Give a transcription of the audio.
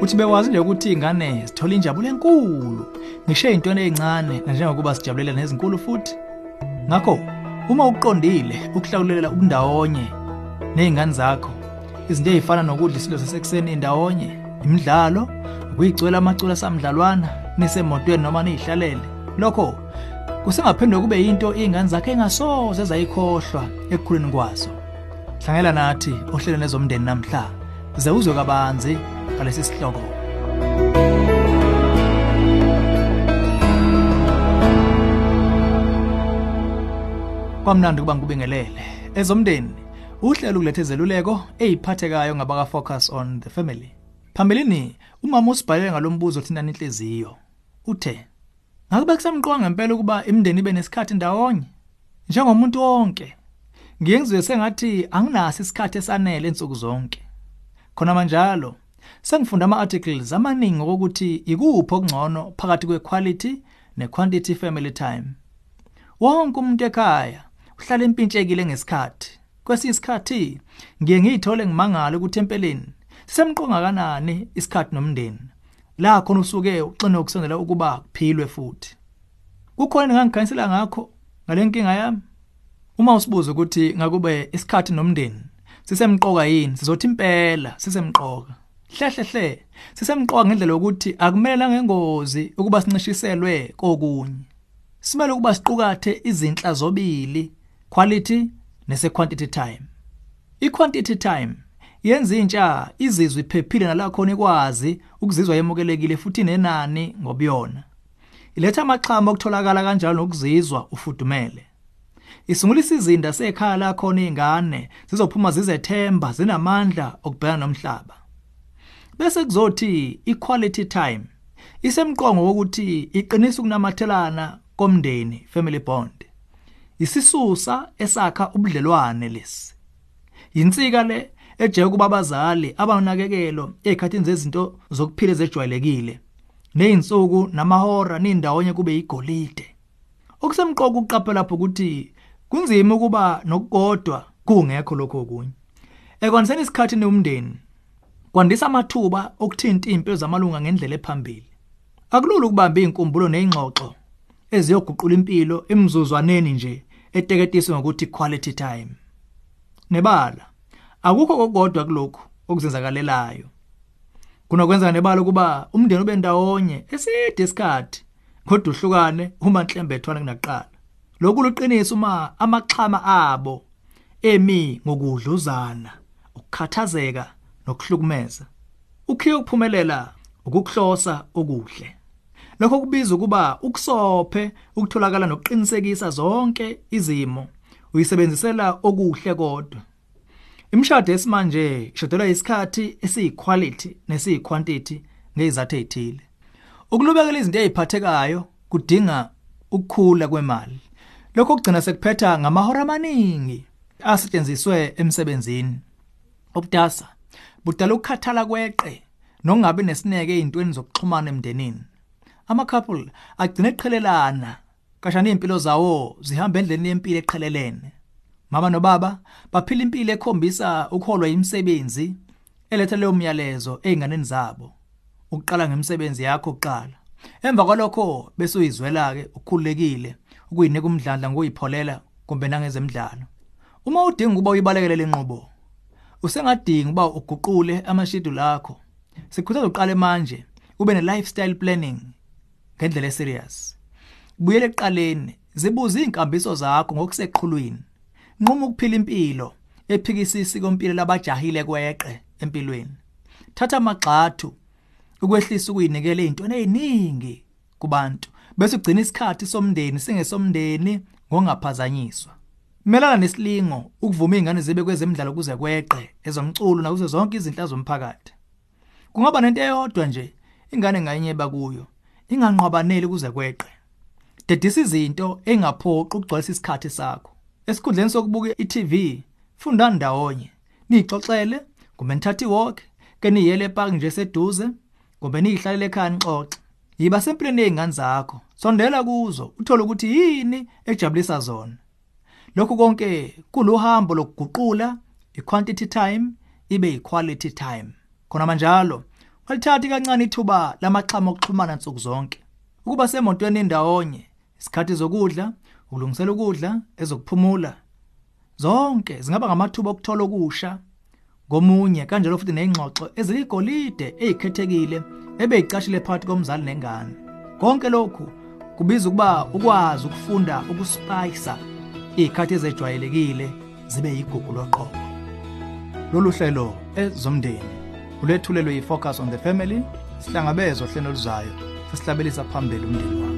uthi bewazi nje ukuthi ingane zithola injabulo enkulu. Ngisho ezintweni ezincane njengokuba sijabulela nezinkulu futhi. Ngakho uma uqondile ukuhlawulela ubundawonye nezingane zakho izinto ezifana nokudla isilo sasekuseni ndawonye imidlalo ukuyicwela amaculo samdlalwana nisemotweni noma nihlalele lokho kusengaphindwe kube yinto izingane zakhe engasoze zayikhohlwa ekukhuleni kwazo. Hlangela nathi ohlelweni lezomndeni namhla. Ze uzwe kabanzi ngalesi sihloko kwamnandi kuba ngikubingelele ezomndeni uhlelo ukuletha izeluleko eziphathekayo ngabaka focus on the family. Phambilini umama usibhalele ngalombuzo thina inhliziyo uthe ngakube kusemqoka ngempela ukuba imndeni ibe nesikhathi ndawonye? Njengomuntu wonke ngiye ngizwe sengathi anginaso isikhathi esanele ensuku zonke. Khona manjalo sengifunda ama-articles amaningi ukuthi ikuphi okungcono phakathi kwe-quality ne-quantity family time. Wonke umuntu ekhaya uhlala impintshekile ngesikhathi. Kwesinye isikhathi ngiye ngiyithole ngimangala ukuthi empeleni sisemqonga kanani isikhathi nomndeni. La khona usuke uxine ukusondela ukuba kuphilwe futhi. Kukhona engangikhanyisela ngakho ngalenkinga yami? Uma usibuza ukuthi ngakube isikhathi nomndeni sisemqoka yini sizothi impela sisemqoka. Hlehle hle sisemqoka ngendlela yokuthi akumele ngengozi ukuba sincishiselwe kokunye. Simele ukuba siqukathe izinhla zobili quality nese quantity time. I-quantity time yenza intsha izizwe iphephile nala khona ikwazi ukuzizwa yemukelekile futhi nenani ngobuyona. Iletha amaxhama okutholakala kanjalo nokuzizwa ufudumele. Isungula isizinda sekhaya la khona izingane zizophuma zizethemba zinamandla okubhekana nomhlaba. Bese kuzothi equality time isemqongo wokuthi iqinisa ukunamathelana komndeni family bond. Isisusa esakha ubudlelwane lesi. Yinsika le ejeke kuba abazali abanakekelo ezikhathini zezinto zokuphila ezejwayelekile nezinsuku namahora nindawonye kube igolide okusemqoka ukuqaphela lapho ukuthi kunzima ukuba nokukodwa kungekho lokho okunye. Ekwaniseni isikhathi nomndeni kwandisa amathuba okuthinta impilo zamalunga ngendlela ephambili. Akulula ukubamba izinkumbulo nezingxoxo eziyoguqula impilo emzuzwaneni nje eteketiswe ngokuthi quality time. Nebala akukho kokodwa kulokhu okuzenzakalelayo. Kunokwenza nebala ukuba umndeni ube ndawonye eside isikhathi kodwa uhlukane uma nhlembethwana kunaqala. Lokhu luqinisa uma amaxhama abo emi ngokudluzana ukukhathazeka nokuhlukumeza ukhiye ukuphumelela ukukuhlosa okuhle. Lokho kubiza ukuba ukusophe ukutholakala nokuqinisekisa zonke izimo uyisebenzisela okuhle kodwa. Imshado esimanje ishodelwa isikhathi esiyiquality nesiyiquantity ngezathu ezithile. Ukulubekela izinto eziphathekayo kudinga ukukhula kwemali. Lokho kugcina sekuphetha ngamahora amaningi asetshenziswe emsebenzini. Okudasa budala ukukhathala kweqe nokungabi nesineke ezintweni zokuxhumana emndenini. Ama couple agcina eqhelelana kashana impilo zawo zihamba endleleni yempilo eqhelelene. Mama nobaba baphila impilo ekhombisa ukholwa imisebenzi eletha leyo myalezo einganeni zabo ukuqala ngemsebenzi yakho kuqala. Emva kwalokho bese uyizwela ke ukukhulekile ukuyinika umdlandla ngoyipholela kumbe nangezemidlalo. Uma udinga ukuba uyibalekele lenqubo usengadinga ukuba uguqule amashedule akho. Sikhuthaza uqale manje ube ne lifestyle planning ngendlela eserious. Buyele eqaleni zibuza inkambiso zakho ngokuseqhulwini. Nquma ukuphila impilo ephikisa isikompilo labajahile kweqe empilweni. Thatha amagxathu ukwehlisa ukuyinikela ezintweni eziningi kubantu bese ugcina isikhathi somndeni singesomndeni ngokungaphazanyiswa melana nesilingo ukuvuma izingane zibe kwezemidlalo kuze kweqe ezomculo nakuze zonke izinhla zomphakathi. Kungaba nento eyodwa nje ingane ngayinyeba kuyo inganqwabaneli kuze kweqe. Dedisa izinto engaphoqi ukugcwalisa isikhathi sakho. Esikhundleni sokubuka i-TV funda ndawonye nixoxele kumbe nithatha iwalk ke niyele epark nje seduze kumbe nihlalele ekhaya nixoxe. Yiba sempilweni yezingane zakho. Sondela kuzo uthola ukuthi yini ejabulisa zona. Lokhu konke kuluhambo lokuguqula iquantity time ibe iquality time khona manjalo Alithathi kancane ithuba lamaxhama okuxhumana nsuku zonke. Ukuba semotweni indawonye, isikhathi zokudla, ukulungisela ukudla, ezokuphumula. Zonke zingaba ngamathuba okuthola okusha ngomunye kanjalo futhi nezingxoxo eziligolide ezikhethekile ebeyicashile phakathi komzali nengane. Konke lokhu kubiza ukuba ukwazi ukufunda ukuspayisa izikhathi ezejwayelekile zibe yigugu loqobo. Lolu hlelo ezomndeni ulethulelwe yifocus on the family sihlangabezwa hlelo luzayo sesihlabelisa phambili umndeni wakho.